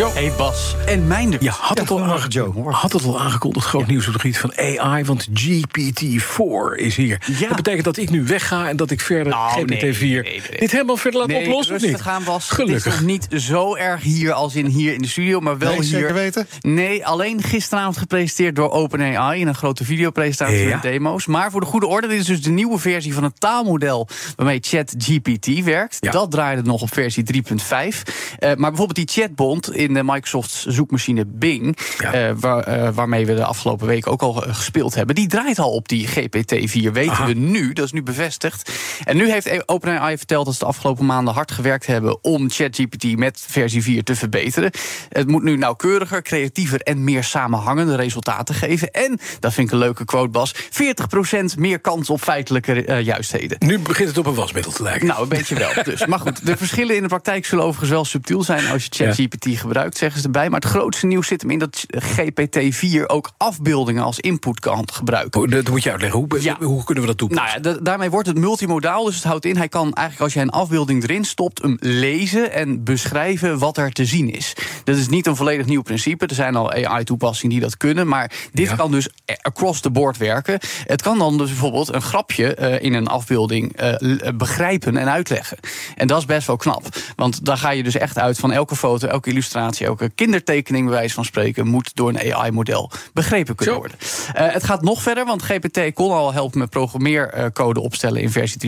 Jo. Hey Bas en Mijnder. Ja, had het, al aange- Joe. had het al aangekondigd, groot nieuws op het gebied van AI, want GPT-4 is hier. Ja. Dat betekent dat ik nu wegga en dat ik verder Nou, GPT-4 nee, nee, nee. dit helemaal verder laat Nee, oplossen, of niet? gaan Bas. Gelukkig. Het is nog niet zo erg hier als in hier in de studio, maar wel Nee, hier. zeker weten. Nee, alleen gisteravond gepresenteerd door OpenAI in een grote videopresentatie Ja. met demo's. Maar voor de goede orde, dit is dus de nieuwe versie van het taalmodel waarmee ChatGPT werkt. Ja. Dat draaide nog op versie 3.5. Eh, maar bijvoorbeeld die chatbot in de Microsoft zoekmachine Bing, Ja. eh, waar- eh, waarmee we de afgelopen week ook al eh, gespeeld hebben, die draait al op die GPT-4, weten Aha. we nu. Dat is nu bevestigd. En nu heeft OpenAI verteld dat ze de afgelopen maanden hard gewerkt hebben om ChatGPT met versie 4 te verbeteren. Het moet nu nauwkeuriger, creatiever en meer samenhangende resultaten geven. En, dat vind ik een leuke quote, Bas, 40% meer kans op feitelijke juistheden. Nu begint het op een wasmiddel te lijken. Nou, een beetje wel. Dus. Maar goed, de verschillen in de praktijk zullen overigens wel subtiel zijn als je ChatGPT gebruikt, zeggen ze erbij. Maar het grootste nieuws zit hem in dat GPT-4 ook afbeeldingen als input kan gebruiken. Oh, dat moet je uitleggen. Hoe, Ja. hoe kunnen we dat toepassen? Nou ja, daarmee wordt het multimodaal. Dus het houdt in, hij kan eigenlijk als je een afbeelding erin stopt, hem lezen en beschrijven wat er te zien is. Dat is niet een volledig nieuw principe. Er zijn al AI-toepassingen die dat kunnen. Maar dit Ja. kan dus across the board werken. Het kan dan dus bijvoorbeeld een grapje eh, in een afbeelding eh, eh, begrijpen en uitleggen. En dat is best wel knap. Want daar ga je dus echt uit van elke foto, elke illustratie, elke kindertekening, bij wijze van spreken, moet door een AI-model begrepen kunnen worden. Eh, het gaat nog verder, want GPT kon al helpen met programmeercode opstellen in versie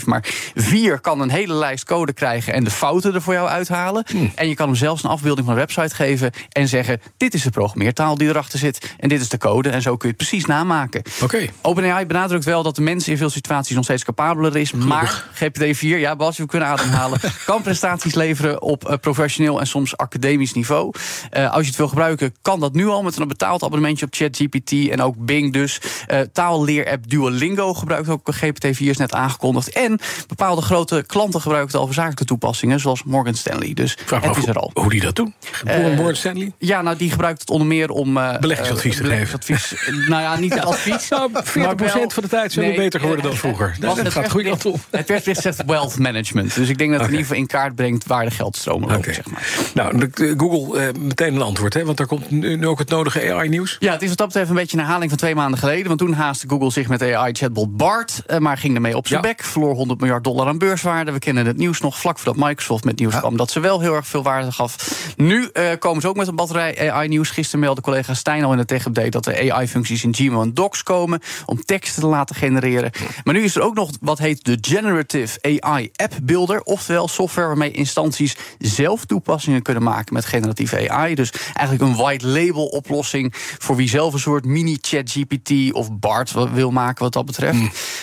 3.5. Maar 4 kan een hele lijst code krijgen en de fouten er voor jou uithalen. Hmm. En je kan hem zelfs een afbeelding van een website geven en zeggen: Dit is de programmeertaal die erachter zit. En dit is de code. En zo kun je het precies namaken. Oké. OpenAI benadrukt wel dat de mens in veel situaties nog steeds capabeler is. Maar GPT-4, ja, Bas, we kunnen ademhalen. kan prestaties leveren op eh, professioneel en soms academisch niveau. Eh, als je het wil gebruiken, kan dat nu al met een betaald abonnementje op ChatGPT en ook Bing dus. Eh taalleer-app Duolingo gebruikt ook GPT-4, is net aangekondigd. En bepaalde grote klanten gebruiken het al voor zakelijke toepassingen, zoals Morgan Stanley. Dus Vraag het is er al. hoe die dat doen. Eh, Morgan Stanley? Ja, nou, die gebruikt het onder meer om... eh, Beleggingsadvies eh, te beleggingsadvies. nou ja, niet advies. Nou, 40% maar wel- van de tijd zijn we beter geworden dan eh, vroeger. Dat het gaat de goede kant op. Het persbericht zegt wealth management. Dus ik denk dat het in ieder geval in kaart brengt waar de geldstromen lopen, zeg maar. Nou, Google eh, meteen een antwoord, hè? Want daar komt nu, ook het nodige AI-nieuws. Ja, het is wat dat betreft een beetje een herhaling van twee maanden geleden. Want toen haastte Google zich met AI-chatbot BART. eh, Maar ging ermee op zijn Ja. bek. Verloor 100 miljard dollar aan beurswaarde. We kennen het nieuws nog vlak voordat Microsoft met nieuws kwam. Dat ze wel heel erg veel waarde gaf. Nu eh, komen ze ook met een batterij AI-nieuws. Gisteren meldde collega Stijn al in de tech-update... dat er AI-functies in Gmail en Docs komen... om teksten te laten genereren. Maar nu is er ook nog wat heet de Generative AI App Builder. Oftewel software waarmee instanties zelf toepassingen kunnen maken... met generatieve AI. Dus eigenlijk een white label oplossing... voor wie zelf een soort mini-chat-GPT of BART wil maken wat dat betreft.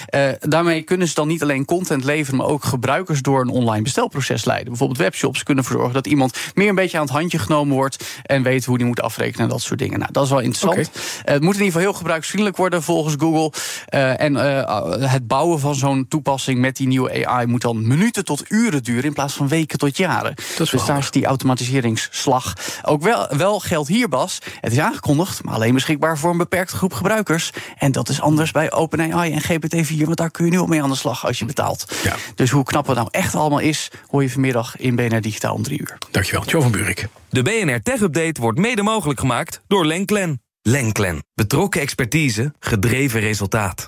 Eh, daarmee kunnen ze dan niet alleen content leveren... maar ook gebruikers door een online bestelproces leiden. Bijvoorbeeld webshops kunnen ervoor zorgen dat iemand... meer een beetje aan het handje genomen wordt... en weet hoe die moet afrekenen en dat soort dingen. Nou, dat is wel interessant. Eh, het moet in ieder geval heel gebruiksvriendelijk worden volgens Google. Eh, en eh, het bouwen van zo'n toepassing met die nieuwe AI... moet dan minuten tot uren duren in plaats van weken tot jaren. dus daar is die automatiseringsslag. Ook wel, wel geldt hier, Bas. Het is aangekondigd, maar alleen beschikbaar voor een beperkte groep gebruikers. En dat is anders bij OpenAI en GPT-4... want daar kun je nu al mee aan de slag als je betaalt. Ja. Dus hoe knap het nou echt allemaal is... hoor je vanmiddag in BNR Digitaal om drie uur. Dankjewel, Jo van Buurik. De BNR Tech Update wordt mede mogelijk gemaakt door Lenklen. Lenklen. Betrokken expertise, gedreven resultaat.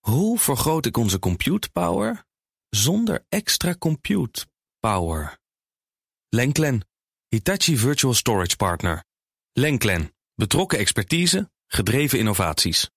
Hoe vergroot ik onze compute power zonder extra compute power? Lenklen. Hitachi Virtual Storage Partner. Lenklen. Betrokken expertise, gedreven innovaties.